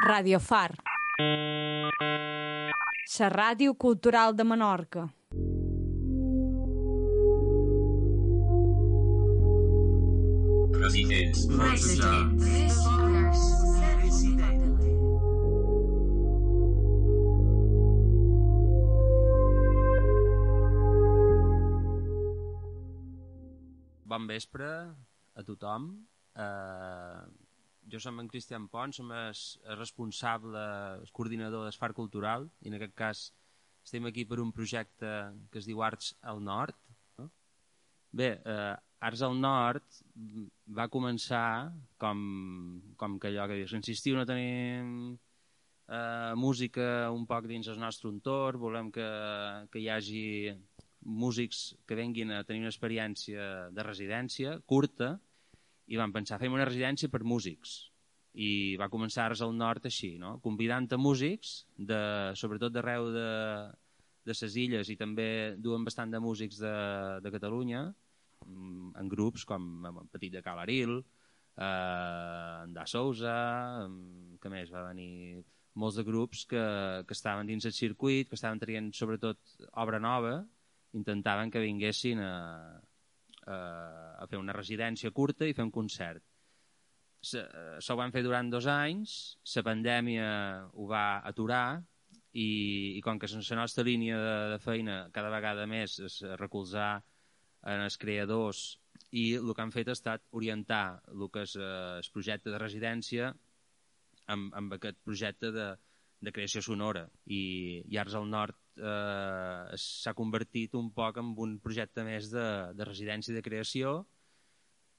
Radio Far. La ràdio cultural de Menorca. Residents. Residents. Bon vespre a tothom. Uh, jo som en Cristian Pont, som el responsable, el coordinador d'Esfar Cultural i en aquest cas estem aquí per un projecte que es diu Arts al Nord. No? Bé, uh, Arts al Nord va començar com, com que allò que dius, insistiu, no tenim uh, música un poc dins el nostre entorn, volem que, que hi hagi músics que venguin a tenir una experiència de residència curta i van pensar, fem una residència per músics i va començar al Nord així, no? convidant a músics de, sobretot d'arreu de, de ses illes i també duen bastant de músics de, de Catalunya mm, en grups com Petit de Calaril eh, en Da Sousa que més va venir molts de grups que, que estaven dins el circuit que estaven traient sobretot obra nova intentaven que vinguessin a, a, a fer una residència curta i fer un concert. Això ho van fer durant dos anys, la pandèmia ho va aturar i, i com que la nostra línia de, de feina cada vegada més és recolzar en els creadors i el que han fet ha estat orientar el que és eh, el projecte de residència amb, amb aquest projecte de, de creació sonora i, i Arts al Nord eh, s'ha convertit un poc en un projecte més de, de residència de creació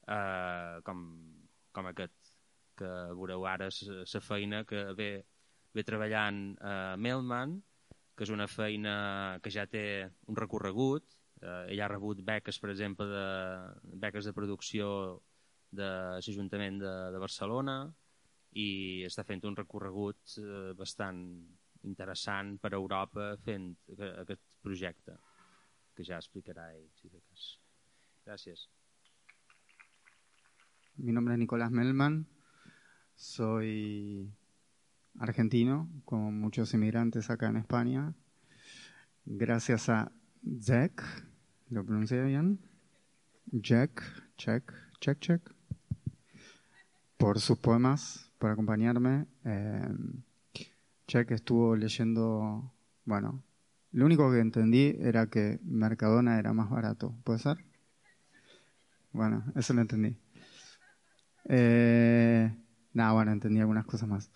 eh, com, com aquest que veureu ara la feina que ve, ve treballant eh, Melman que és una feina que ja té un recorregut. Eh, ell ha rebut beques per exemple de, beques de producció de l'Ajuntament de, de Barcelona i està fent un recorregut eh, bastant interessant per a Europa fent aquest projecte que ja explicarà ell si de cas. Gràcies. Mi nombre es Nicolás Melman, soy argentino, como muchos inmigrantes acá en España. Gracias a Jack, ¿lo pronuncié bien? Jack, check, check, check, por sus poemas, por acompañarme. Eh, Check estuvo leyendo, bueno, lo único que entendí era que Mercadona era más barato, ¿puede ser? Bueno, eso lo entendí. Eh, nada, bueno, entendí algunas cosas más.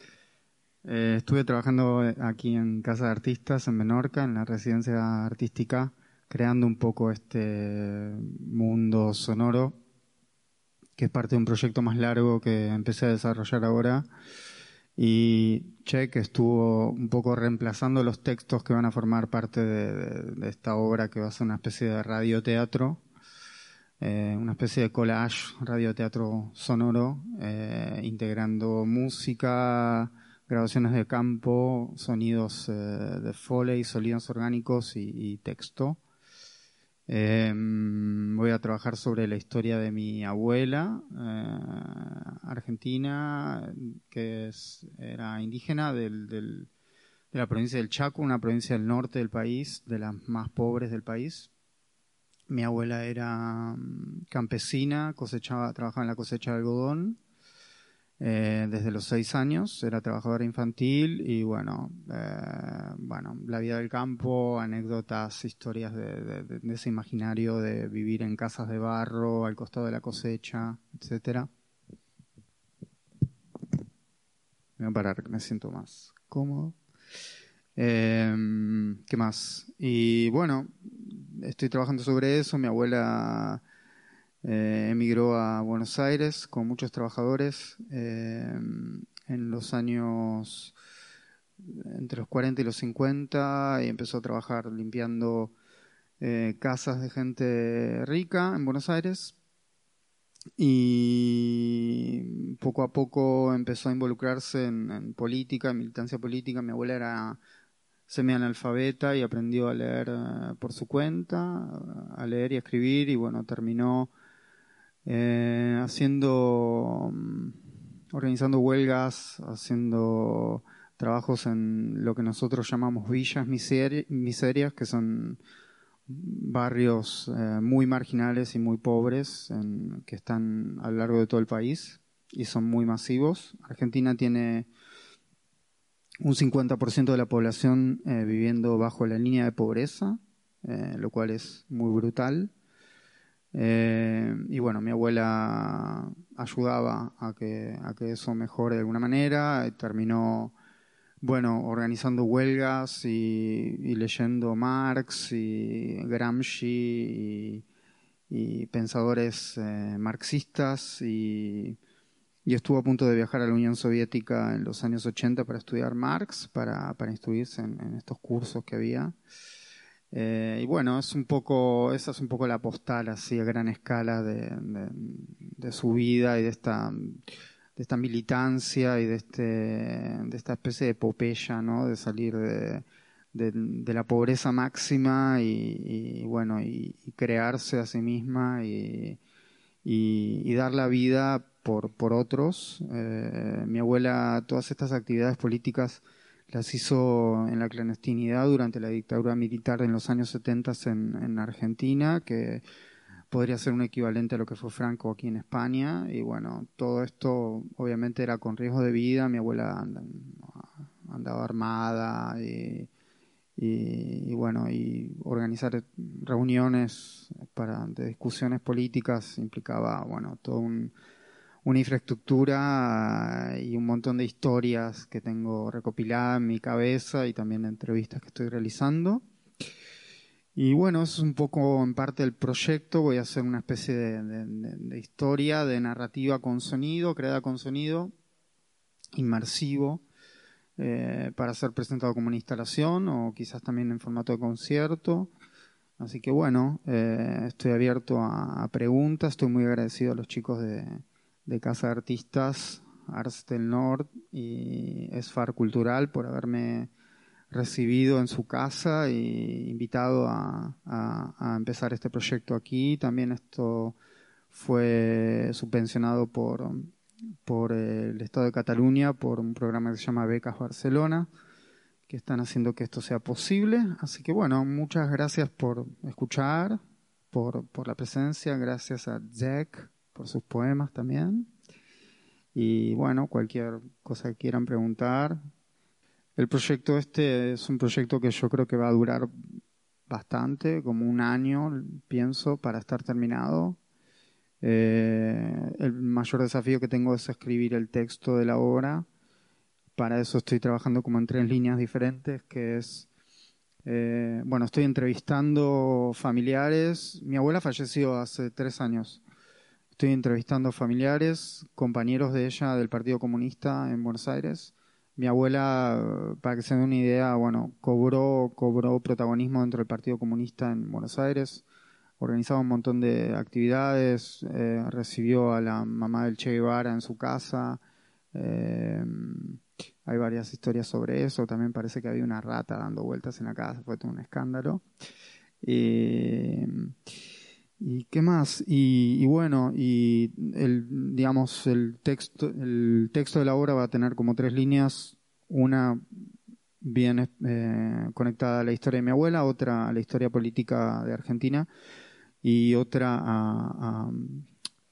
Eh, estuve trabajando aquí en Casa de Artistas en Menorca, en la residencia artística, creando un poco este mundo sonoro, que es parte de un proyecto más largo que empecé a desarrollar ahora y Check estuvo un poco reemplazando los textos que van a formar parte de, esta obra que va a ser una especie de radioteatro, eh, una especie de collage, radioteatro sonoro, eh, integrando música, grabaciones de campo, sonidos eh, de foley, sonidos orgánicos y texto. Eh, voy a trabajar sobre la historia de mi abuela eh, argentina, que es, era indígena del, de la provincia del Chaco, una provincia del norte del país, de las más pobres del país. Mi abuela era mm, campesina, cosechaba, trabajaba en la cosecha de algodón eh, desde los seis años, era trabajadora infantil y bueno, eh, bueno, la vida del campo, anécdotas, historias de, ese imaginario de vivir en casas de barro al costado de la cosecha, etcétera. Voy a parar, me siento más cómodo. Eh, ¿Qué más? Y bueno, estoy trabajando sobre eso. Mi abuela eh, emigró a Buenos Aires con muchos trabajadores eh, en los años entre los 40 y los 50 y empezó a trabajar limpiando eh, casas de gente rica en Buenos Aires y poco a poco empezó a involucrarse en, política, en militancia política. Mi abuela era semi-analfabeta y aprendió a leer por su cuenta, a leer y a escribir y bueno, terminó eh, haciendo mm, organizando huelgas, haciendo trabajos en lo que nosotros llamamos villas miseri- miserias, que son barrios eh, muy marginales y muy pobres que están a lo largo de todo el país y son muy masivos. Argentina tiene un 50% de la población eh, viviendo bajo la línea de pobreza, eh, lo cual es muy brutal. Y bueno, mi abuela ayudaba a que, a que eso mejore de alguna manera. terminó, bueno, organizando huelgas y, leyendo Marx y Gramsci y, y pensadores eh, marxistas y, estuvo a punto de viajar a la Unión Soviética en los años 80 para estudiar Marx, para, para instruirse en, estos cursos que había. Eh, y bueno, es un poco, esa es un poco la postal así a gran escala de- de su vida y de esta, de esta militancia y de este, de esta especie de epopeya, ¿no? De salir de, de, la pobreza máxima y, bueno, y, crearse a sí misma y, y, y dar la vida por, por otros. Eh, mi abuela, todas estas actividades políticas las hizo en la clandestinidad durante la dictadura militar en los años 70 en, en Argentina, que podría ser un equivalente a lo que fue Franco aquí en España. Y bueno, todo esto obviamente era con riesgo de vida. Mi abuela and- andaba armada y, bueno, y organizar reuniones para de discusiones políticas implicaba bueno todo un una infraestructura y un montón de historias que tengo recopiladas en mi cabeza y también entrevistas que estoy realizando. Y bueno, eso es un poco en parte del proyecto. Voy a hacer una especie de, historia, de narrativa con sonido, creada con sonido, inmersivo, eh, para ser presentado como una instalación o quizás también en formato de concierto. Así que bueno, eh, estoy abierto a, preguntas. Estoy muy agradecido a los chicos de, Casa de Artistas, Ars del Nord y Esfar Cultural por haberme recibido en su casa y invitado a, a- a empezar este proyecto aquí. También esto fue subvencionado por, por el Estado de Cataluña por un programa que se llama Becas Barcelona, que están haciendo que esto sea posible. Así que bueno, muchas gracias por escuchar, por, por la presencia, gracias a Jack por sus poemas también. Y bueno, cualquier cosa que quieran preguntar. El proyecto este es un proyecto que yo creo que va a durar bastante, como un año, pienso, para estar terminado. Eh, el mayor desafío que tengo es escribir el texto de la obra. Para eso estoy trabajando como en tres líneas diferentes, que es, eh, bueno, estoy entrevistando familiares. Mi abuela falleció hace tres años. Estoy entrevistando familiares, compañeros de ella del Partido Comunista en Buenos Aires. Mi abuela, para que se den una idea, bueno, cobró, cobró protagonismo dentro del Partido Comunista en Buenos Aires, organizaba un montón de actividades, eh, recibió a la mamá del Che Guevara en su casa. eh, hay varias historias sobre eso. También parece que había una rata dando vueltas en la casa, fue todo un escándalo. Eh, ¿Y qué más? Y, y bueno, y el, digamos, el texto, el texto de la obra va a tener como tres líneas, una bien eh, conectada a la historia de mi abuela, otra a la historia política de Argentina y otra a, a-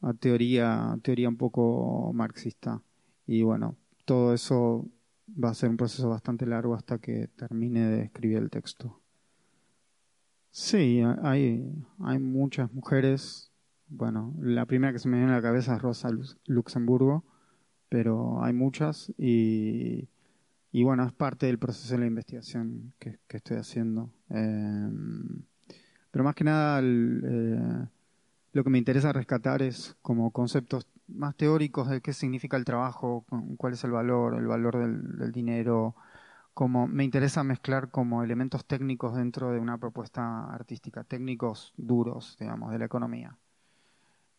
a teoría, teoría un poco marxista. Y bueno, todo eso va a ser un proceso bastante largo hasta que termine de escribir el texto. Sí, hay, hay muchas mujeres. Bueno, la primera que se me viene a la cabeza es Rosa Lux- Luxemburgo, pero hay muchas y, y bueno, es parte del proceso de la investigación que, que estoy haciendo. Eh, pero más que nada, el, eh, lo que me interesa rescatar es como conceptos más teóricos de qué significa el trabajo, cu- cuál es el valor, el valor del dinero, como me interesa mezclar como elementos técnicos dentro de una propuesta artística, técnicos duros, digamos, de la economía.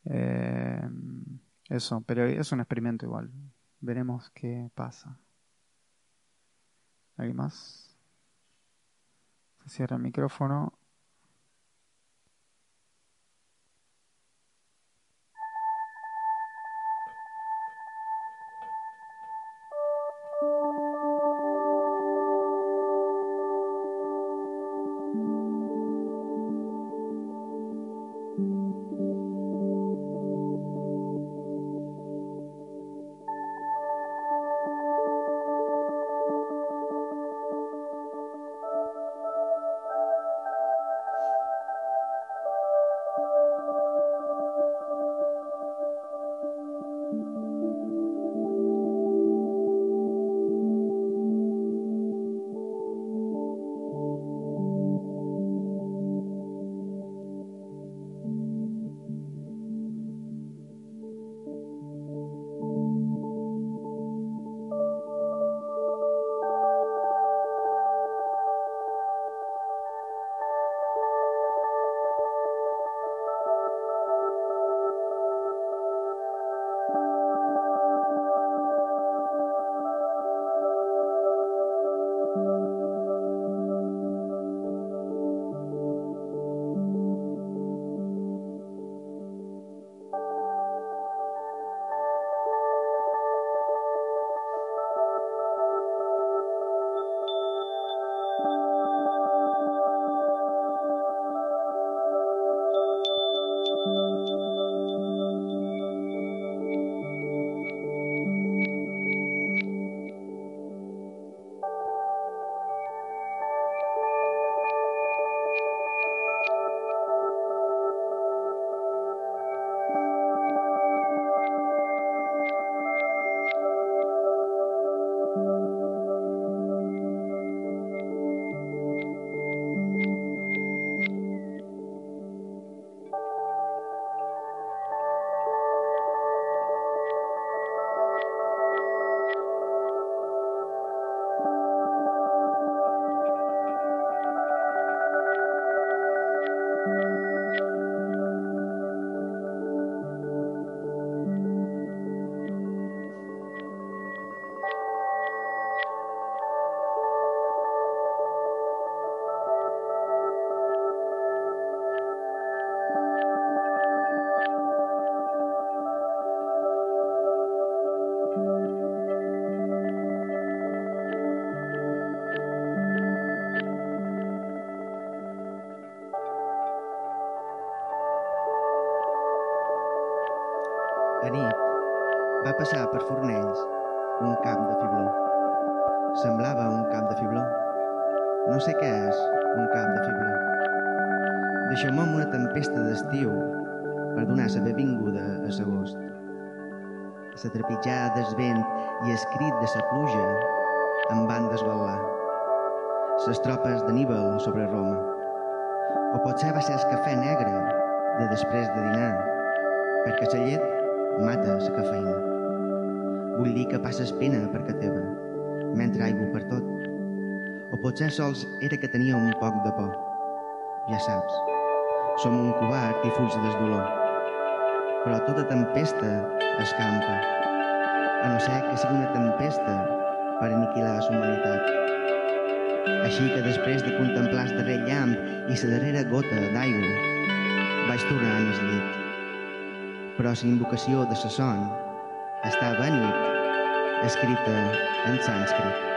Eh, eso, pero es un experimento igual. Veremos qué pasa. ¿Alguien más? Se cierra el micrófono. Passar per Fornells un camp de fibló. Semblava un camp de fibló. No sé què és un camp de fibló. Deixeu-me amb una tempesta d'estiu per donar la benvinguda a l'agost. La trepitjada del vent i el crit de la pluja em van desvelar. Les tropes d'Aníbal sobre Roma. O potser va ser el cafè negre de després de dinar, perquè la llet mata la cafeïna. Vull dir que passes pena perquè teva, mentre aigua per tot. O potser sols era que tenia un poc de por. Ja saps, som un covard i fuig des dolor. Però tota tempesta escampa, a no ser que sigui una tempesta per aniquilar la humanitat. Així que després de contemplar el darrer llamp i la darrera gota d'aigua, vaig tornar al llit. Però la invocació de la son està benit, è scritta in sanscrito.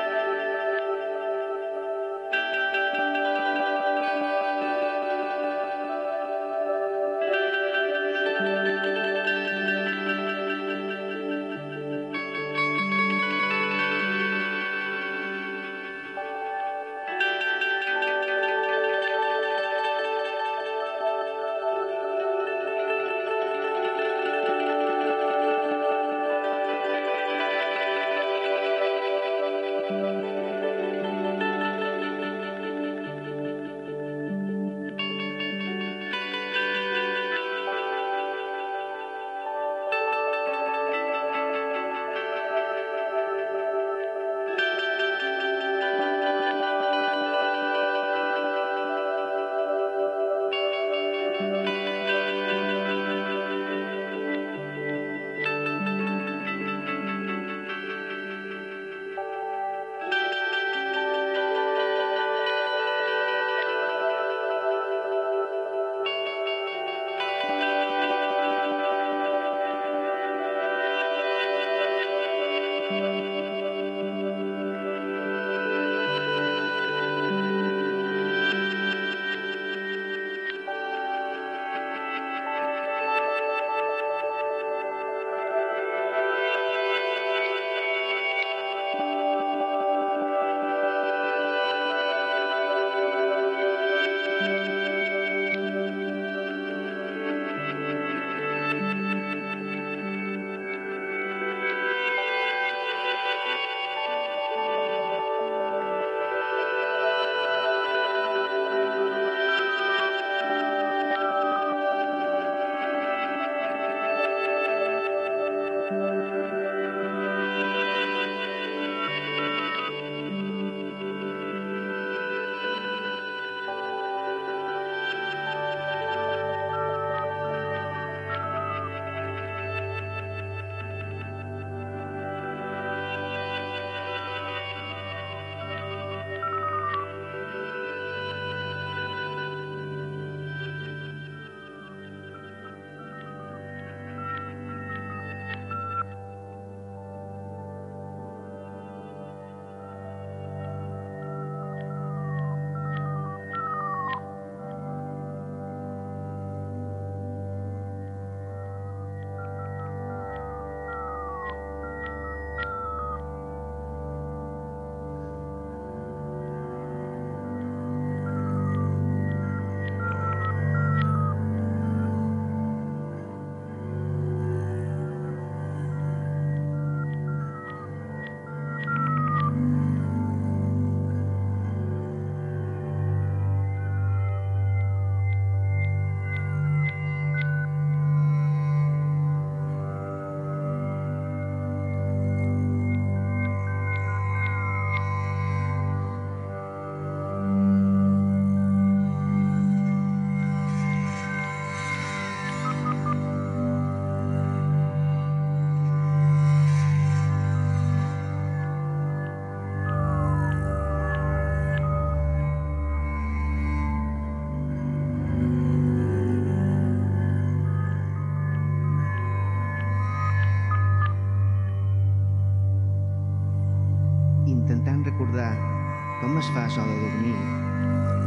Es fa sol de dormir.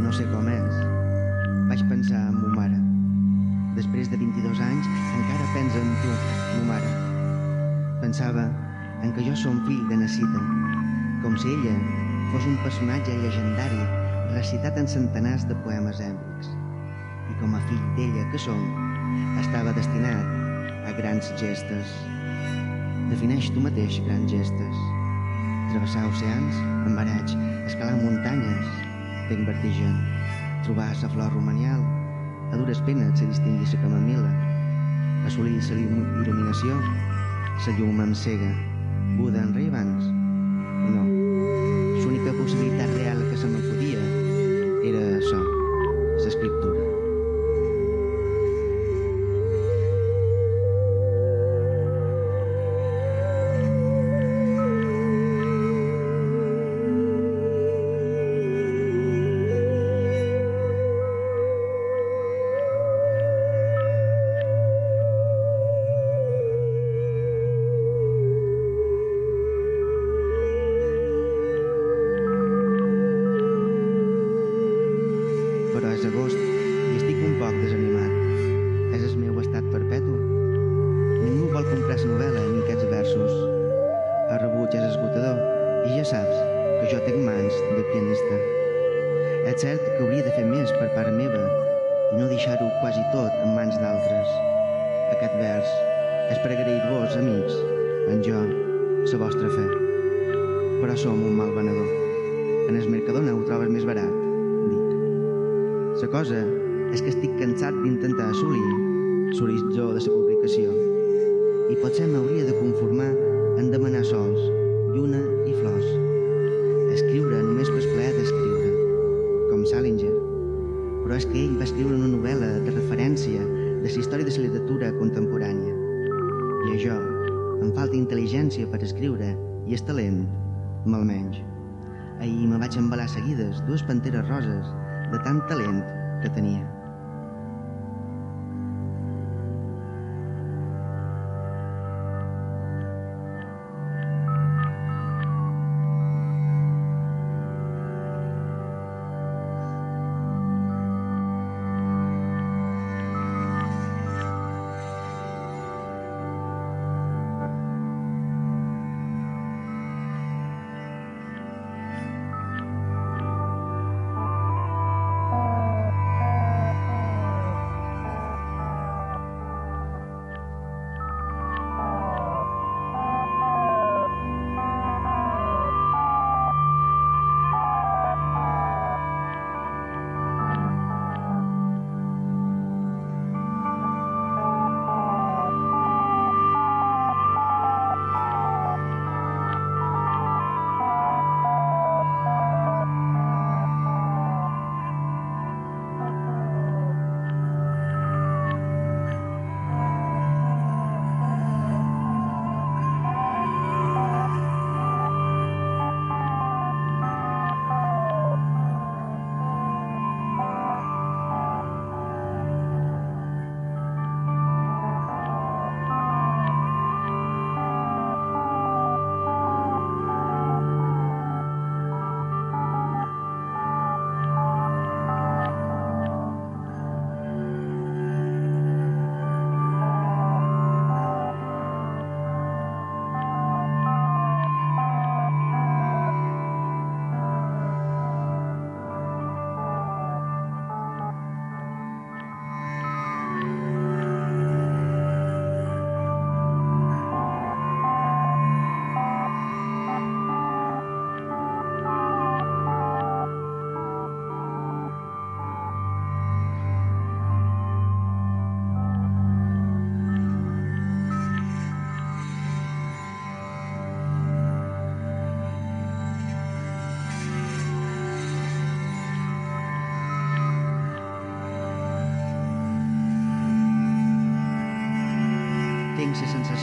No sé com és. Vaig pensar en mo mare. Després de 22 anys encara pensa en tu, mo mare. Pensava en que jo som fill de Necita, com si ella fos un personatge llegendari recitat en centenars de poemes èpics. I com a fill d'ella que som, estava destinat a grans gestes. Defineix tu mateix grans gestes. Travessar oceans en mareig, escalar muntanyes, ben vertigen, trobar la flor romanial, a dures penes se distingui la camamila, assolir la il·luminació, la llum amb cega, Buda en rei abans? Jo tinc mans de pianista. És cert que hauria de fer més per part meva i no deixar-ho quasi tot en mans d'altres. Aquest vers és per agrair-vos, amics, en jo, la vostra fe. Però som un mal venedor. En el Mercadona ho trobes més barat, dic. La cosa és que estic cansat d'intentar assolir l'horitzó de la publicació i potser m'hauria de conformar en demanar sols, lluna i flors. Escriure només per plaer d'escriure, com Salinger. Però és que ell va escriure una novel·la de referència de la història de la literatura contemporània. I a jo em falta intel·ligència per escriure i el talent me'l menys. Ahir me vaig embalar seguides dues panteres roses de tant talent que tenia.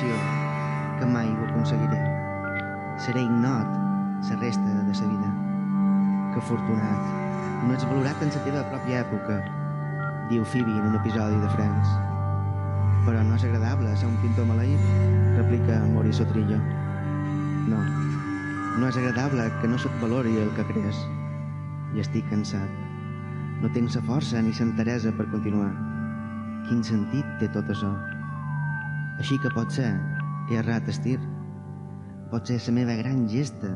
Sensació que mai ho aconseguiré. Seré ignot la resta de la vida. Que afortunat. No ets valorat en la teva pròpia època, diu Phoebe en un episodi de Friends. Però no és agradable ser un pintor maleït, replica Maurice Trillo. No, no és agradable que no se't valori el que crees. I estic cansat. No tinc la força ni la enteresa per continuar. Quin sentit té tot això? Així que potser he errat estir potser la meva gran gesta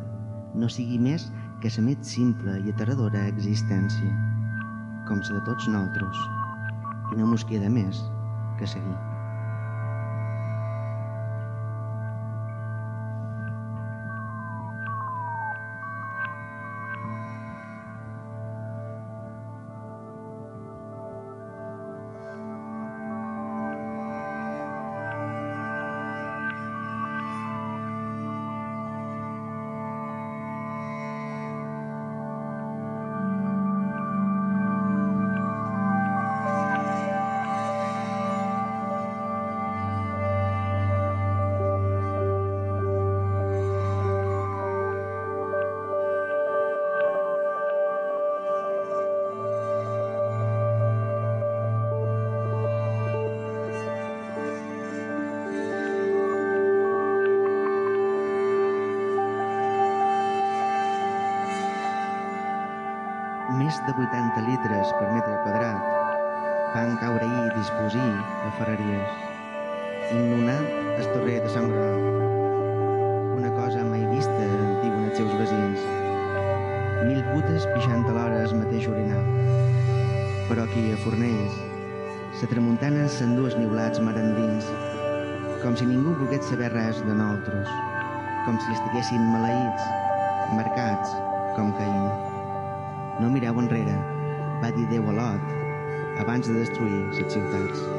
no sigui més que la més simple i aterradora existència, com la de tots nosaltres, i no mos queda més que seguir. De 80 litres per metre quadrat van caure a disposir a Ferreries, inundant el torrer de Sant Granal. Una cosa mai vista, diuen els seus veïns. Mil putes pixant alhora el mateix orinal. Però aquí a Fornells, la tramuntana s'endú els niulats marandins, com si ningú volgués saber res de nosaltres, com si estiguessin maleïts, marcats com Caín. No mireu enrere, va dir Déu a Lot, abans de destruir les ciutats.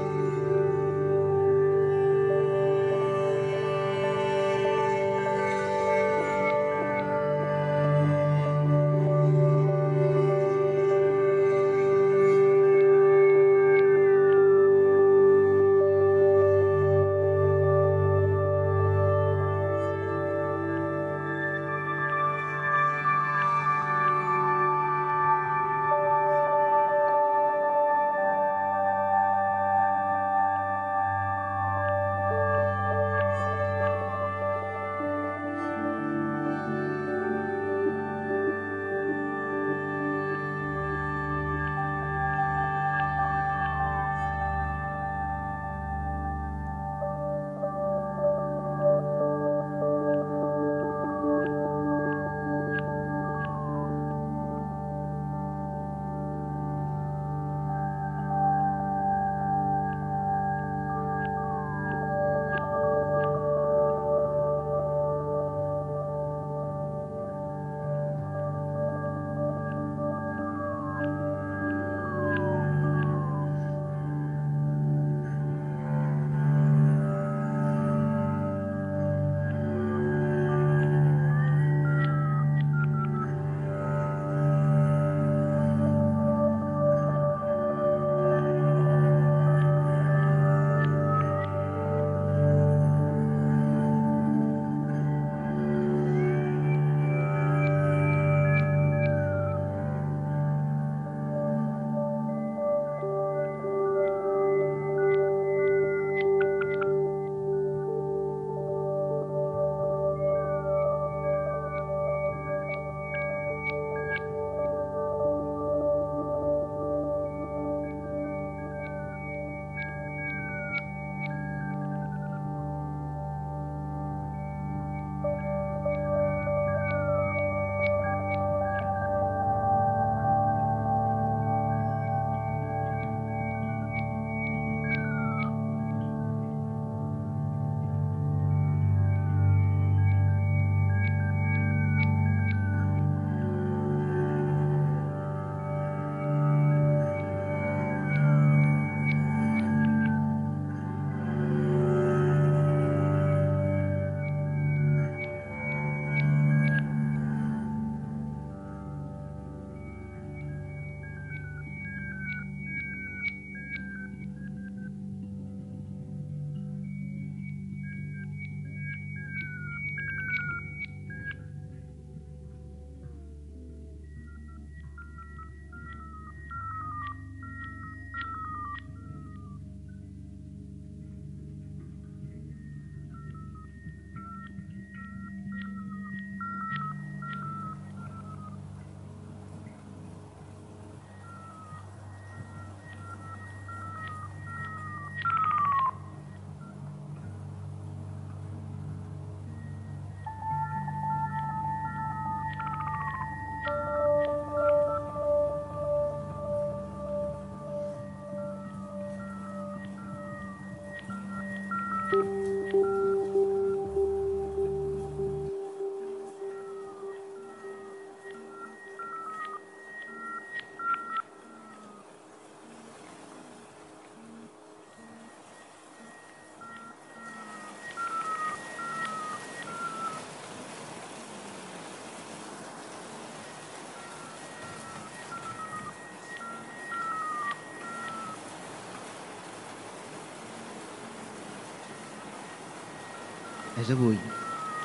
És avui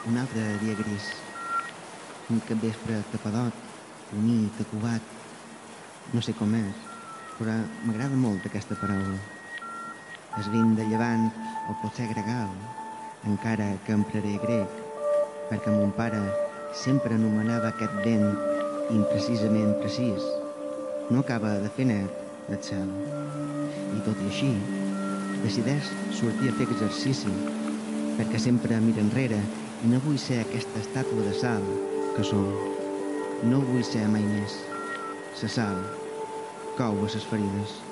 un altre dia gris. Un capvespre tapadot, unit, acubat. No sé com és, però m'agrada molt aquesta paraula. És vin de llevant o potser gregal, encara que empraré grec, perquè mon pare sempre anomenava aquest vent imprecisament precís. No acaba de fer net el cel. I tot i així, decideix sortir a fer exercici, perquè sempre mira enrere i no vull ser aquesta estàtua de sal que som. No vull ser mai més. La sal cou a les ferides.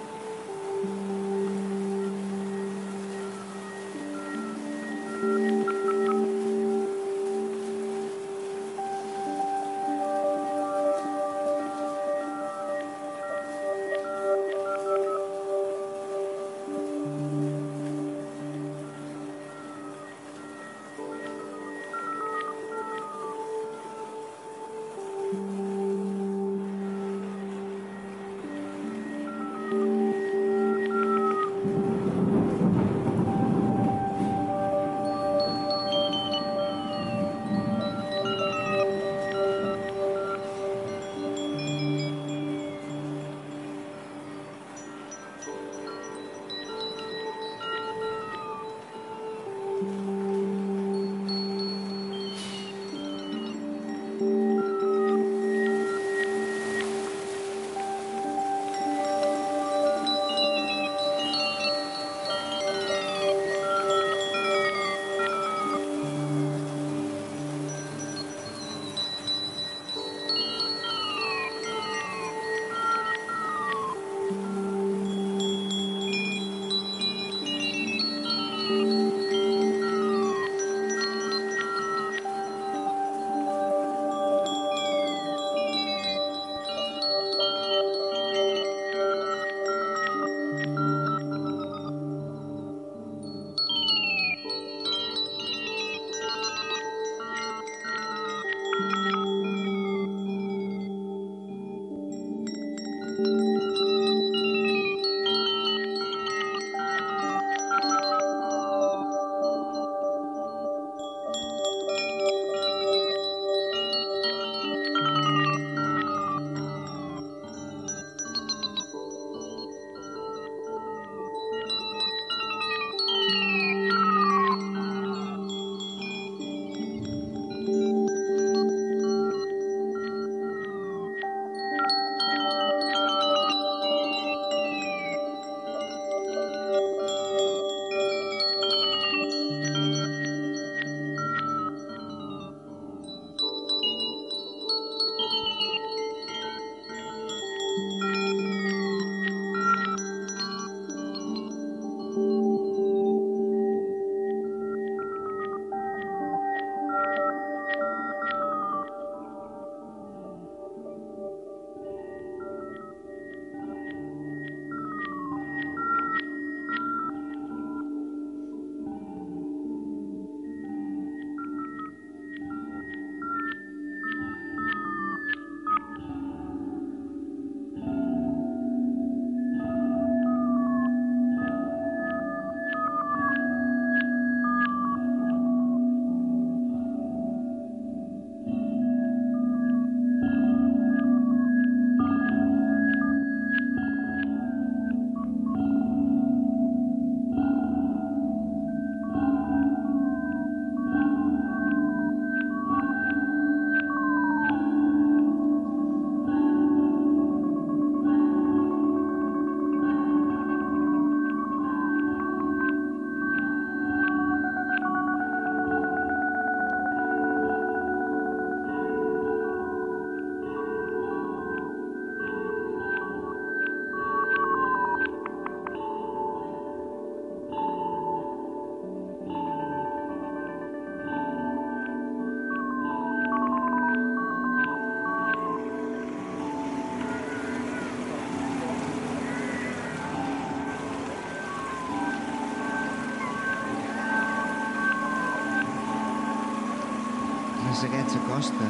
S'acosta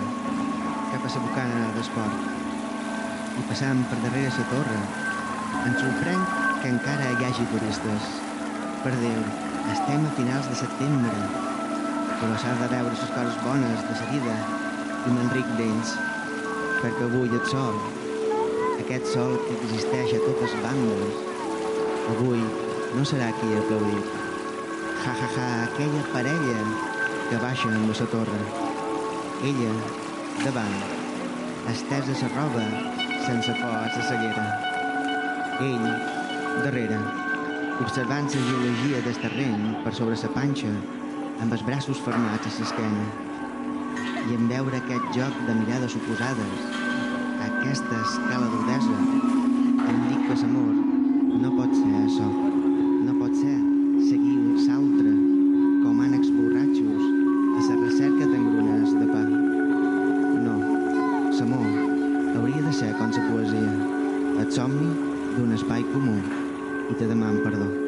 cap a la bocana d'esport i passant per darrere la torre ens sorprèn que encara hi hagi turistes. Per Déu, estem a finals de setembre. però s'ha de veure les coses bones de seguida i m'enric d'ells, perquè avui el sol, aquest sol que existeix a totes bandes, avui no serà qui aplaudit. Ja, ja, ja, aquella parella que baixa amb la torre. Ella, davant, estesa la roba sense por a la ceguera. Ell, darrere, observant la geologia del terreny per sobre la panxa, amb els braços fermats a l'esquena. I en veure aquest joc de mirades oposades, aquesta escala d'ordesa, em dic que l'amor no pot ser això. No pot ser seguir un i te deman perdó.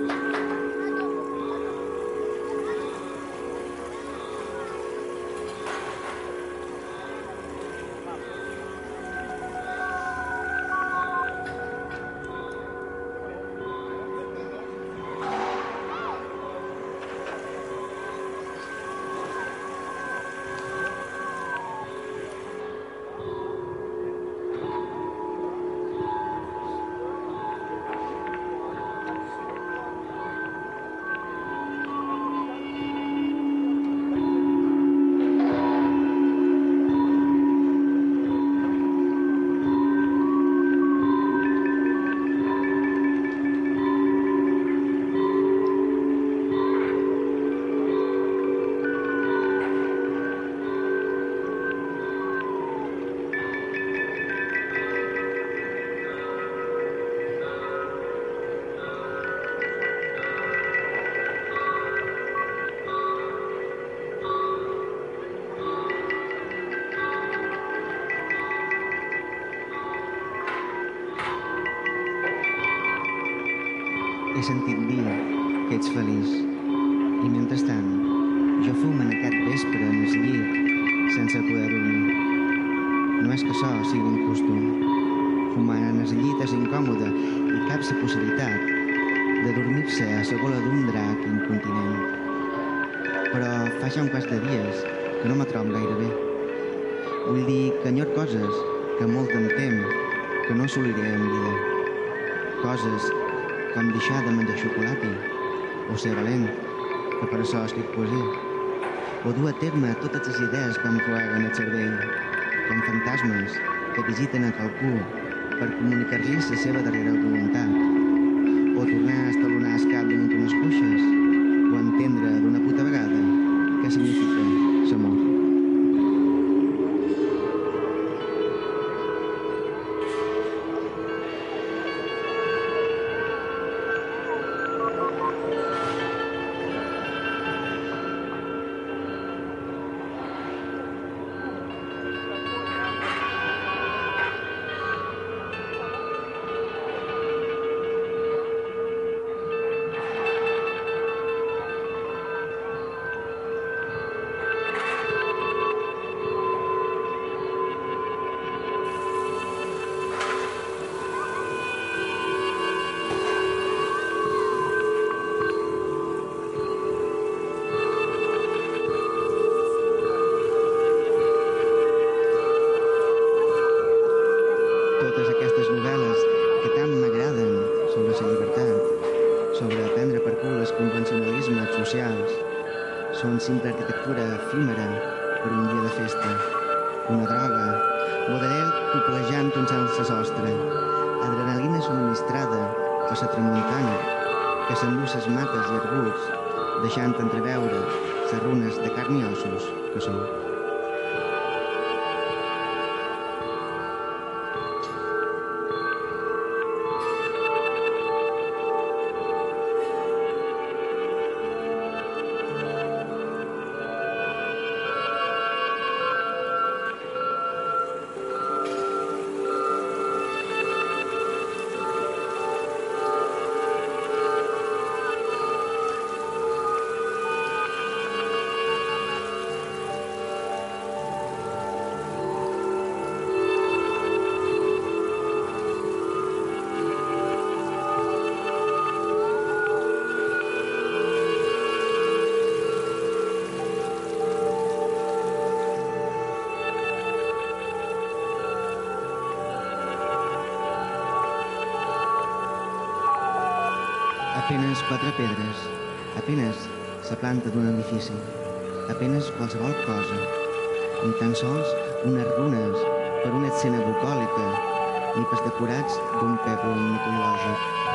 Sentit dir que ets feliç. I mentrestant, jo fumo en aquest vespre en el llit sense poder dormir. No és que això sigui un costum. Fumar en el llit és incòmode i cap la possibilitat de dormir-se a la gola d'un drac incontinent. Però fa ja un quart de dies que no me trobo gaire bé. Vull dir que enyor coses que molt em tem que no assoliré en vida. Coses com deixar de menjar xocolata, o ser valent, que per això escric poesia, o dur a terme totes les idees que em cloeguen el cervell, com fantasmes que visiten a qualcú per comunicar-li la seva darrera voluntat, o tornar a estalonar el cap damunt unes cuixes, o entendre d'una puta vegada què significa pedres, apenes la planta d'un edifici, apenes qualsevol cosa, ni tan sols unes runes per una escena bucòlica, ni pas decorats d'un pèbol mitològic.